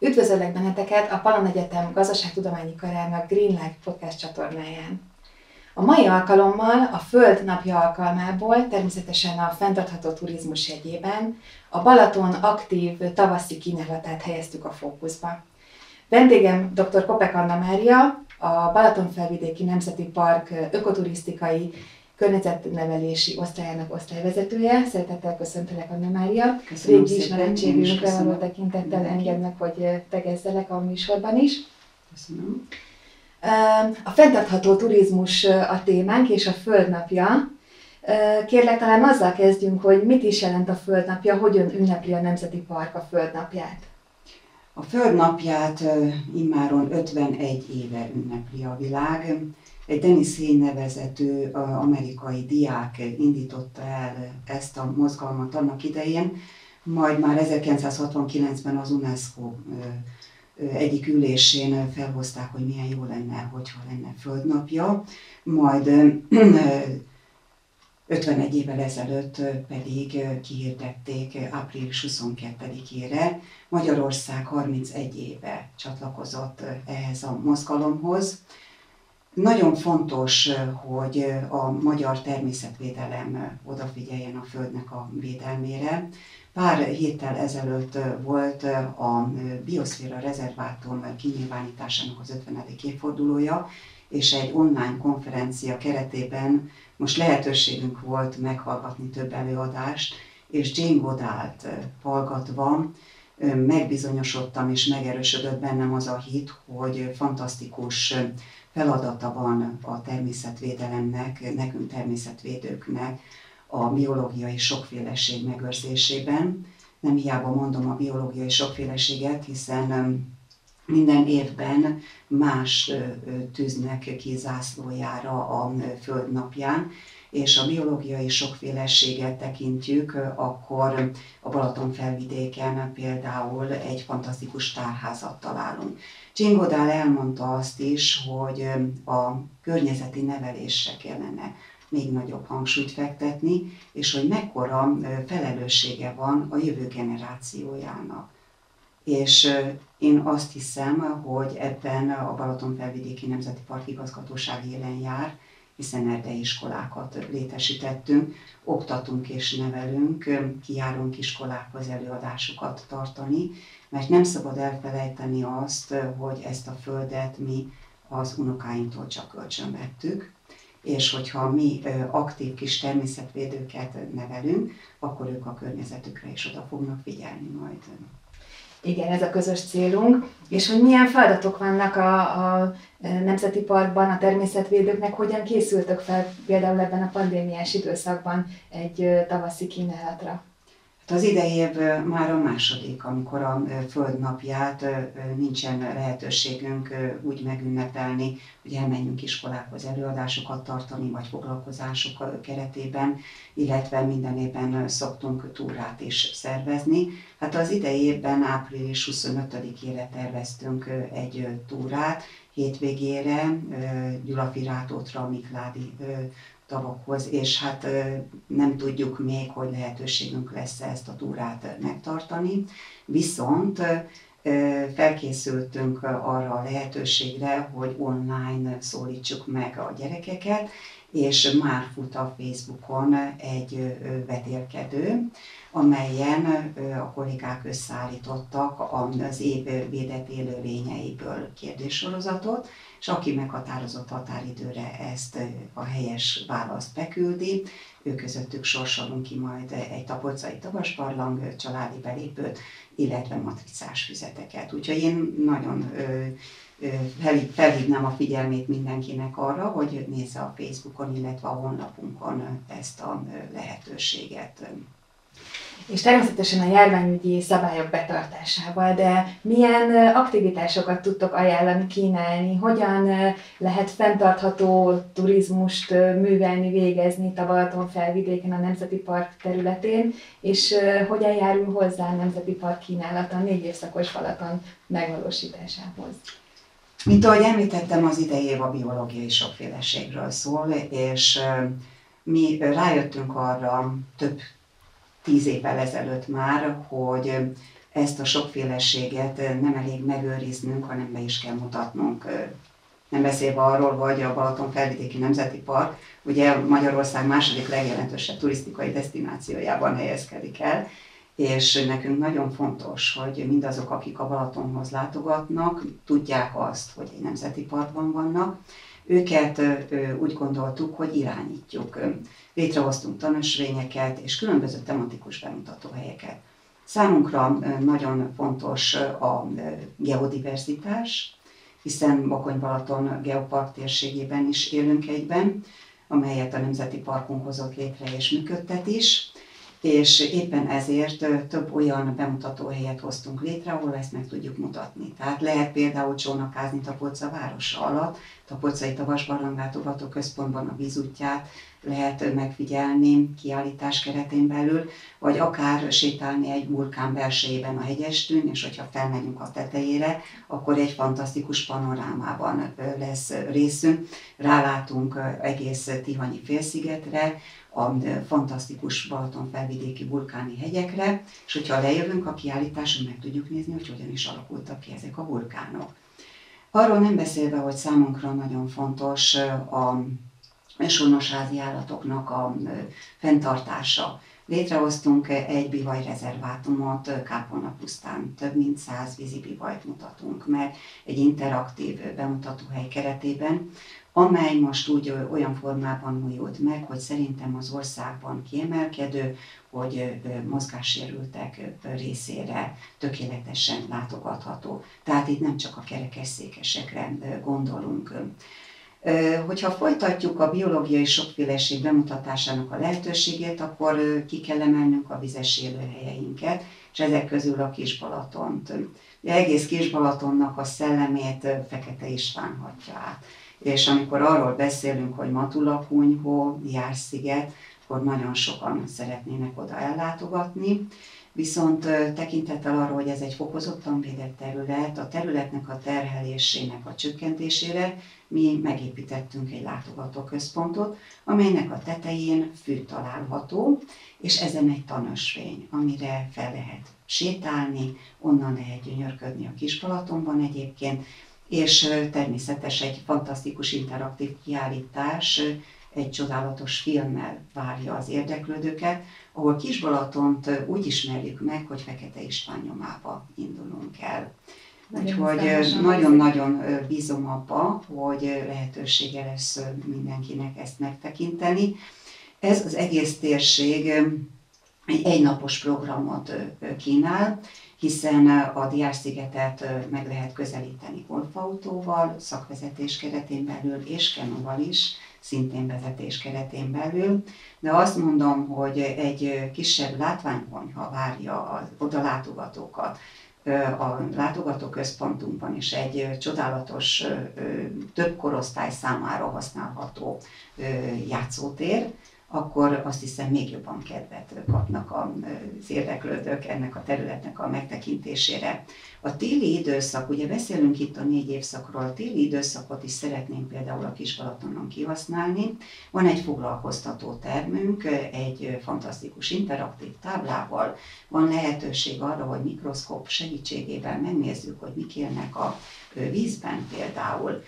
Üdvözöllek benneteket a Palon Egyetem Gazdaságtudományi Karának Green Life podcast csatornáján. A mai alkalommal a Föld napja alkalmából, természetesen a fenntartható turizmus jegyében, a Balaton aktív tavaszi kínálatát helyeztük a fókuszba. Vendégem dr. Kopek Anna Mária, a Balatonfelvidéki Nemzeti Park ökoturisztikai környezetnevelési osztályának osztályvezetője. Szeretettel köszöntelek, Anna Mária. Köszönöm Régi ismerettségünkre való tekintettel engednek, hogy tegezzelek a műsorban is. Köszönöm. A fenntartható turizmus a témánk és a Földnapja. Kérlek, talán azzal kezdjünk, hogy mit is jelent a Földnapja, hogyan ünnepli a Nemzeti Park a Földnapját. A Földnapját immáron 51 éve ünnepli a világ. Egy Dennis Hén nevezető amerikai diák indította el ezt a mozgalmat annak idején, majd már 1969-ben az UNESCO egyik ülésén felhozták, hogy milyen jó lenne, hogyha lenne földnapja, majd 51 évvel ezelőtt pedig kihirdették április 22-ére. Magyarország 31 éve csatlakozott ehhez a mozgalomhoz. Nagyon fontos, hogy a magyar természetvédelem odafigyeljen a Földnek a védelmére. Pár héttel ezelőtt volt a Bioszféra rezervátum kinyilvánításának az 50. évfordulója, és egy online konferencia keretében most lehetőségünk volt meghallgatni több előadást, és Jane Goddard hallgatva megbizonyosodtam és megerősödött bennem az a hit, hogy fantasztikus feladata van a természetvédelemnek, nekünk természetvédőknek a biológiai sokféleség megőrzésében. Nem hiába mondom a biológiai sokféleséget, hiszen minden évben más tűznek ki zászlójára a Föld napján, és a biológiai sokféleséget tekintjük, akkor a Balaton felvidéken például egy fantasztikus tárházat találunk. Csingodál elmondta azt is, hogy a környezeti nevelésre kellene még nagyobb hangsúlyt fektetni, és hogy mekkora felelőssége van a jövő generációjának. És én azt hiszem, hogy ebben a Balaton felvidéki Nemzeti Park igazgatóság élen jár, hiszen erdei iskolákat létesítettünk, oktatunk és nevelünk, kijárunk iskolákhoz előadásokat tartani, mert nem szabad elfelejteni azt, hogy ezt a földet mi az unokáinktól csak kölcsönvettük, és hogyha mi aktív kis természetvédőket nevelünk, akkor ők a környezetükre is oda fognak figyelni majd. Igen, ez a közös célunk. És hogy milyen feladatok vannak a, a Nemzeti Parkban a természetvédőknek, hogyan készültök fel például ebben a pandémiás időszakban egy tavaszi kínálatra? Hát az idei év már a második, amikor a Földnapját nincsen lehetőségünk úgy megünnepelni, hogy elmenjünk iskolákhoz előadásokat tartani, vagy foglalkozások keretében, illetve minden évben szoktunk túrát is szervezni. Hát az idei évben április 25-ére terveztünk egy túrát, hétvégére Gyulafirátótra, Mikládi tavakhoz, és hát nem tudjuk még, hogy lehetőségünk lesz ezt a túrát megtartani. Viszont felkészültünk arra a lehetőségre, hogy online szólítsuk meg a gyerekeket, és már fut a Facebookon egy vetélkedő, amelyen a kollégák összeállítottak az év védett élőlényeiből kérdéssorozatot, és aki meghatározott határidőre ezt a helyes választ beküldi, ő közöttük sorsolunk ki majd egy tapolcai tavasbarlang családi belépőt, illetve matricás füzeteket. Úgyhogy én nagyon felhívnám a figyelmét mindenkinek arra, hogy nézze a Facebookon, illetve a honlapunkon ezt a lehetőséget és természetesen a járványügyi szabályok betartásával, de milyen aktivitásokat tudtok ajánlani, kínálni, hogyan lehet fenntartható turizmust művelni, végezni itt a Balaton felvidéken, a Nemzeti Park területén, és hogyan járul hozzá a Nemzeti Park kínálata a négy évszakos Balaton megvalósításához. Mint ahogy említettem, az idei év a biológiai sokféleségről szól, és mi rájöttünk arra több tíz évvel ezelőtt már, hogy ezt a sokféleséget nem elég megőriznünk, hanem be is kell mutatnunk. Nem beszélve arról, hogy a Balaton felvidéki nemzeti park ugye Magyarország második legjelentősebb turisztikai destinációjában helyezkedik el, és nekünk nagyon fontos, hogy mindazok, akik a Balatonhoz látogatnak, tudják azt, hogy egy nemzeti parkban vannak. Őket úgy gondoltuk, hogy irányítjuk. Létrehoztunk tanösvényeket és különböző tematikus bemutatóhelyeket. Számunkra nagyon fontos a geodiverzitás, hiszen Bakony-Balaton geopark térségében is élünk egyben, amelyet a Nemzeti Parkunk hozott létre és működtet is és éppen ezért több olyan bemutatóhelyet hoztunk létre, ahol ezt meg tudjuk mutatni. Tehát lehet például csónakázni Tapolca városa alatt, Tapolcai Tavasbarlanglátogató Központban a vízútját lehet megfigyelni kiállítás keretén belül, vagy akár sétálni egy vulkán belsejében a hegyestűn, és hogyha felmegyünk a tetejére, akkor egy fantasztikus panorámában lesz részünk. Rálátunk egész Tihanyi félszigetre, a fantasztikus Balaton felvidéki vulkáni hegyekre, és hogyha lejövünk a kiállításon, meg tudjuk nézni, hogy hogyan is alakultak ki ezek a vulkánok. Arról nem beszélve, hogy számunkra nagyon fontos a sonosházi állatoknak a fenntartása. Létrehoztunk egy bivaj rezervátumot Kápolna pusztán, több mint száz vízi bivajt mutatunk meg egy interaktív bemutatóhely keretében, amely most úgy olyan formában újult meg, hogy szerintem az országban kiemelkedő, hogy mozgássérültek részére tökéletesen látogatható. Tehát itt nem csak a kerekesszékesekre gondolunk. Hogyha folytatjuk a biológiai sokféleség bemutatásának a lehetőségét, akkor ki kell emelnünk a vizes élőhelyeinket, és ezek közül a Kisbalatont. Egész Kisbalatonnak a szellemét Fekete István hatja át és amikor arról beszélünk, hogy Matula kunyhó, Jársziget, akkor nagyon sokan szeretnének oda ellátogatni. Viszont tekintettel arra, hogy ez egy fokozottan védett terület, a területnek a terhelésének a csökkentésére mi megépítettünk egy látogatóközpontot, amelynek a tetején fű található, és ezen egy tanösvény, amire fel lehet sétálni, onnan lehet gyönyörködni a Kispalatonban egyébként, és természetesen egy fantasztikus interaktív kiállítás, egy csodálatos filmmel várja az érdeklődőket, ahol Kisbalatont úgy ismerjük meg, hogy Fekete István nyomába indulunk el. Úgyhogy nagyon-nagyon bízom abba, hogy lehetősége lesz mindenkinek ezt megtekinteni. Ez az egész térség egy egynapos programot kínál, hiszen a Diás-szigetet meg lehet közelíteni golfautóval, szakvezetés keretén belül, és kenóval is, szintén vezetés keretén belül, de azt mondom, hogy egy kisebb látványkonyha várja az odalátogatókat, a látogatóközpontunkban is egy csodálatos, több korosztály számára használható játszótér, akkor azt hiszem még jobban kedvet kapnak az érdeklődők ennek a területnek a megtekintésére. A téli időszak, ugye beszélünk itt a négy évszakról, a téli időszakot is szeretnénk például a Kisbalatonon kihasználni. Van egy foglalkoztató termünk, egy fantasztikus interaktív táblával, van lehetőség arra, hogy mikroszkóp segítségével megnézzük, hogy mik élnek a vízben például,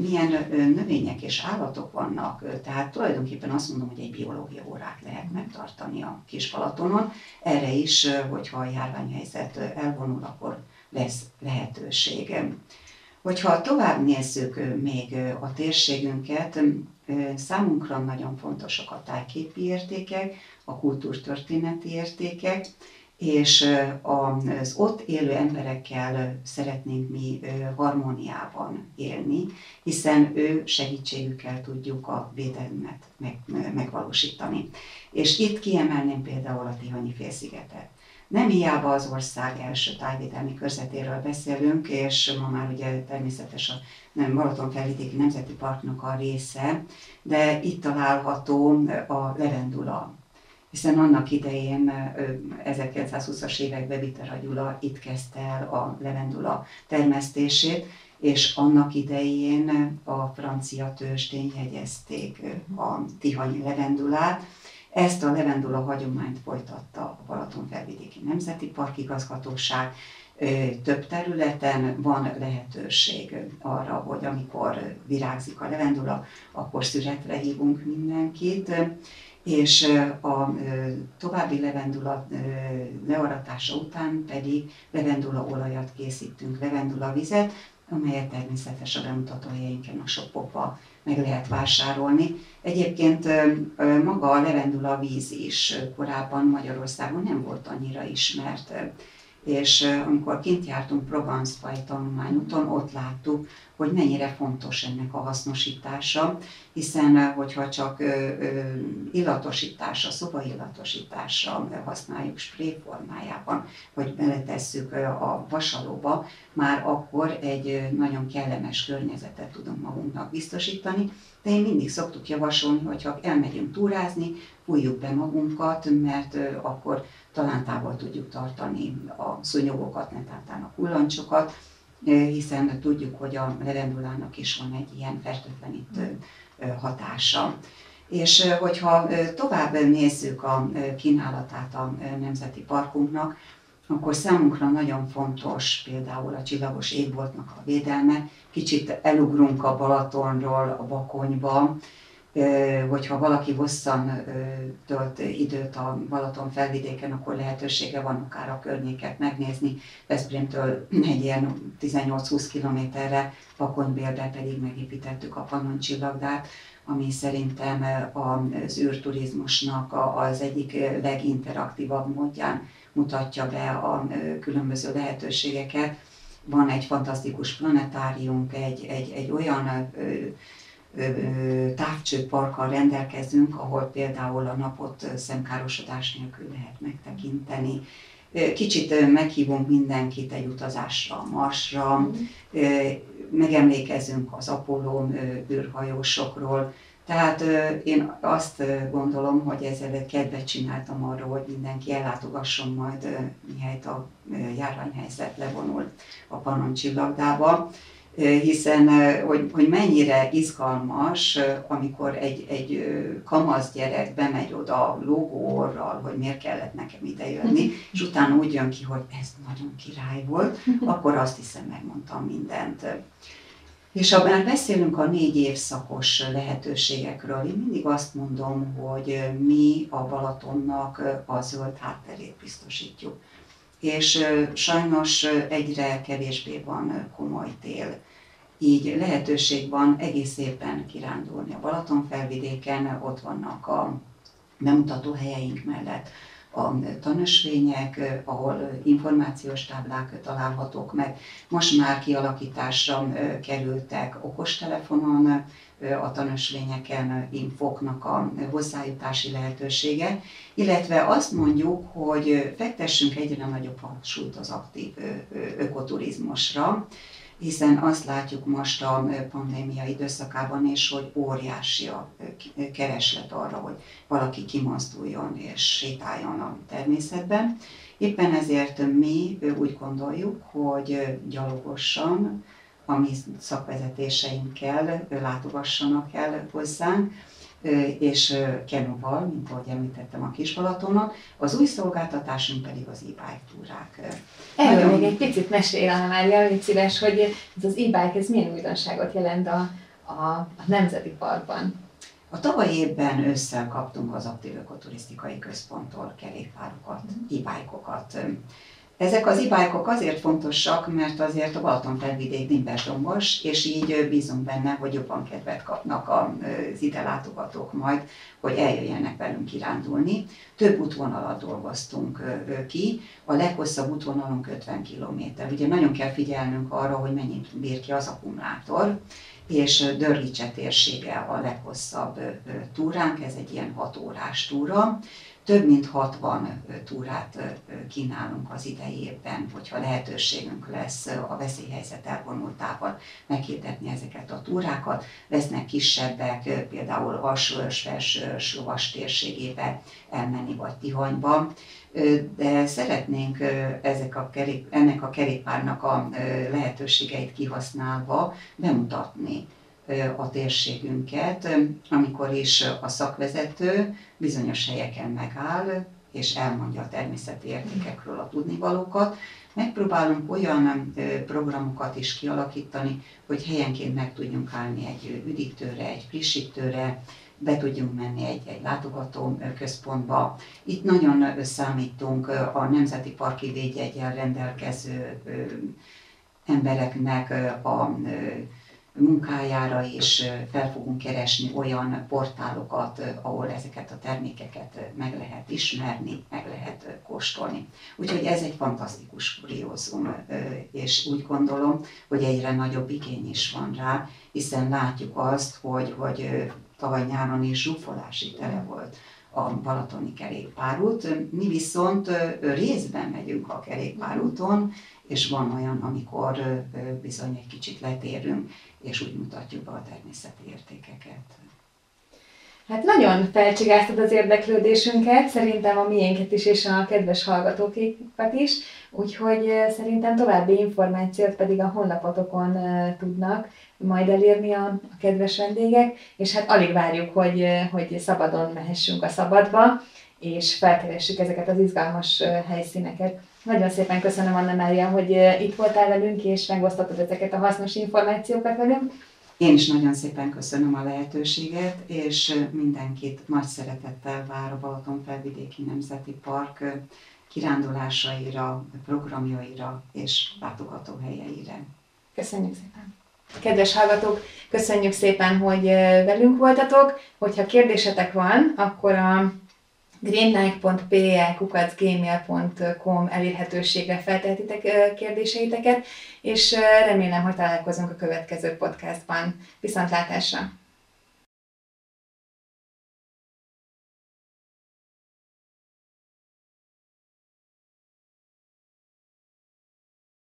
milyen növények és állatok vannak. Tehát tulajdonképpen azt mondom, hogy egy biológia órát lehet megtartani a Kispalatonon. Erre is, hogyha a járványhelyzet elvonul, akkor lesz lehetőségem. Hogyha tovább nézzük még a térségünket, számunkra nagyon fontosak a tájképi értékek, a kultúrtörténeti értékek, és az ott élő emberekkel szeretnénk mi harmóniában élni, hiszen ő segítségükkel tudjuk a védelmet meg, megvalósítani. És itt kiemelném például a Tihanyi félszigetet. Nem hiába az ország első tájvédelmi körzetéről beszélünk, és ma már ugye természetes a nem, Balaton felvidéki Nemzeti Parknak a része, de itt található a levendula hiszen annak idején 1920-as években Vitera Gyula itt kezdte el a levendula termesztését, és annak idején a francia tőzsdén jegyezték a tihanyi levendulát. Ezt a levendula hagyományt folytatta a Balaton felvidéki Nemzeti Park igazgatóság, több területen van lehetőség arra, hogy amikor virágzik a levendula, akkor szüretre hívunk mindenkit, és a további levendula learatása után pedig levendula olajat készítünk, levendula vizet, amelyet természetes a bemutató helyeinken a shopokba meg lehet vásárolni. Egyébként maga a levendula víz is korábban Magyarországon nem volt annyira ismert és amikor kint jártunk Provence-ba egy tanulmányúton, ott láttuk, hogy mennyire fontos ennek a hasznosítása, hiszen hogyha csak illatosításra, szobaillatosításra használjuk spré formájában, vagy beletesszük a vasalóba, már akkor egy nagyon kellemes környezetet tudunk magunknak biztosítani, de én mindig szoktuk javasolni, hogy ha elmegyünk túrázni, fújjuk be magunkat, mert akkor talán távol tudjuk tartani a szúnyogokat, netáltán a kullancsokat, hiszen tudjuk, hogy a levendulának is van egy ilyen fertőtlenítő hatása. És hogyha tovább nézzük a kínálatát a Nemzeti Parkunknak, akkor számunkra nagyon fontos például a csillagos égboltnak a védelme. Kicsit elugrunk a Balatonról a Bakonyba, hogyha valaki hosszan tölt időt a Balaton felvidéken, akkor lehetősége van akár a környéket megnézni. Veszprémtől egy ilyen 18-20 kilométerre, Pakonybélbe pedig megépítettük a Pannon csillagdát, ami szerintem az űrturizmusnak az egyik leginteraktívabb módján mutatja be a különböző lehetőségeket. Van egy fantasztikus planetárium, egy, egy, egy olyan távcsőparkkal rendelkezünk, ahol például a napot szemkárosodás nélkül lehet megtekinteni. Kicsit meghívunk mindenkit egy utazásra a Marsra, mm. megemlékezünk az Apollo űrhajósokról, tehát én azt gondolom, hogy ezzel kedvet csináltam arra, hogy mindenki ellátogasson majd, mihelyt a járványhelyzet levonul a Pannon csillagdába hiszen hogy, hogy mennyire izgalmas, amikor egy, egy kamasz gyerek bemegy oda lógóorral, hogy miért kellett nekem ide jönni, és utána úgy jön ki, hogy ez nagyon király volt, akkor azt hiszem megmondtam mindent. És ha már beszélünk a négy évszakos lehetőségekről, én mindig azt mondom, hogy mi a Balatonnak a zöld hátterét biztosítjuk. És sajnos egyre kevésbé van komoly tél így lehetőség van egész éppen kirándulni a Balaton felvidéken, ott vannak a bemutató helyeink mellett a tanösvények, ahol információs táblák találhatók meg. Most már kialakításra kerültek okostelefonon, a tanösvényeken infoknak a hozzájutási lehetősége, illetve azt mondjuk, hogy fektessünk egyre nagyobb hangsúlyt az aktív ökoturizmusra, hiszen azt látjuk most a pandémia időszakában is, hogy óriási a kereslet arra, hogy valaki kimazduljon és sétáljon a természetben. Éppen ezért mi úgy gondoljuk, hogy gyalogosan, a mi szakvezetéseinkkel látogassanak el hozzánk, és Kenóval, mint ahogy említettem a Kisbalatonon, az új szolgáltatásunk pedig az e-bike túrák. Erről Nagyon... még egy picit mesél, Anna Mária, légy szíves, hogy ez az e-bike, ez milyen újdonságot jelent a, a, a Nemzeti Parkban? A tavalyi évben ősszel kaptunk az Aktív Ökoturisztikai Központtól kerékpárokat, mm. e-bike-okat. Ezek az ibájkok azért fontosak, mert azért a Balaton felvidék nimberdombos, és így bízunk benne, hogy jobban kedvet kapnak az ide látogatók majd, hogy eljöjjenek velünk kirándulni. Több útvonalat dolgoztunk ki, a leghosszabb útvonalunk 50 km. Ugye nagyon kell figyelnünk arra, hogy mennyit bír ki az akkumulátor, és Dörgicse térsége a leghosszabb túránk, ez egy ilyen 6 órás túra, több mint 60 túrát kínálunk az idei évben, hogyha lehetőségünk lesz a veszélyhelyzet elvonultával meghirdetni ezeket a túrákat. Lesznek kisebbek, például alsóörs, felsőörs lovas térségébe elmenni, vagy Tihanyba, de szeretnénk ezek a kerék, ennek a kerékpárnak a lehetőségeit kihasználva bemutatni a térségünket, amikor is a szakvezető bizonyos helyeken megáll, és elmondja a természeti értékekről a tudnivalókat. Megpróbálunk olyan programokat is kialakítani, hogy helyenként meg tudjunk állni egy üdítőre, egy frissítőre, be tudjunk menni egy, egy látogató központba. Itt nagyon számítunk a Nemzeti Parki Védjegyel rendelkező embereknek a munkájára is fel fogunk keresni olyan portálokat, ahol ezeket a termékeket meg lehet ismerni, meg lehet kóstolni. Úgyhogy ez egy fantasztikus kuriózum, és úgy gondolom, hogy egyre nagyobb igény is van rá, hiszen látjuk azt, hogy, hogy tavaly nyáron is zsúfolási tele volt a Balatoni kerékpárút. Mi viszont részben megyünk a kerékpárúton, és van olyan, amikor bizony egy kicsit letérünk, és úgy mutatjuk be a természeti értékeket. Hát nagyon felcsigáztad az érdeklődésünket, szerintem a miénket is, és a kedves hallgatókékat is, úgyhogy szerintem további információt pedig a honlapotokon tudnak majd elérni a, a kedves vendégek, és hát alig várjuk, hogy, hogy szabadon mehessünk a szabadba, és felkeressük ezeket az izgalmas helyszíneket. Nagyon szépen köszönöm, Anna Mária, hogy itt voltál velünk, és megosztottad ezeket a hasznos információkat velünk. Én is nagyon szépen köszönöm a lehetőséget, és mindenkit nagy szeretettel vár a Balaton Felvidéki Nemzeti Park kirándulásaira, programjaira és látogatóhelyeire. Köszönjük szépen! Kedves hallgatók, köszönjük szépen, hogy velünk voltatok. Hogyha kérdésetek van, akkor a greenlight.pe.gmail.com elérhetőségre feltehetitek kérdéseiteket, és remélem, hogy találkozunk a következő podcastban. Viszontlátásra!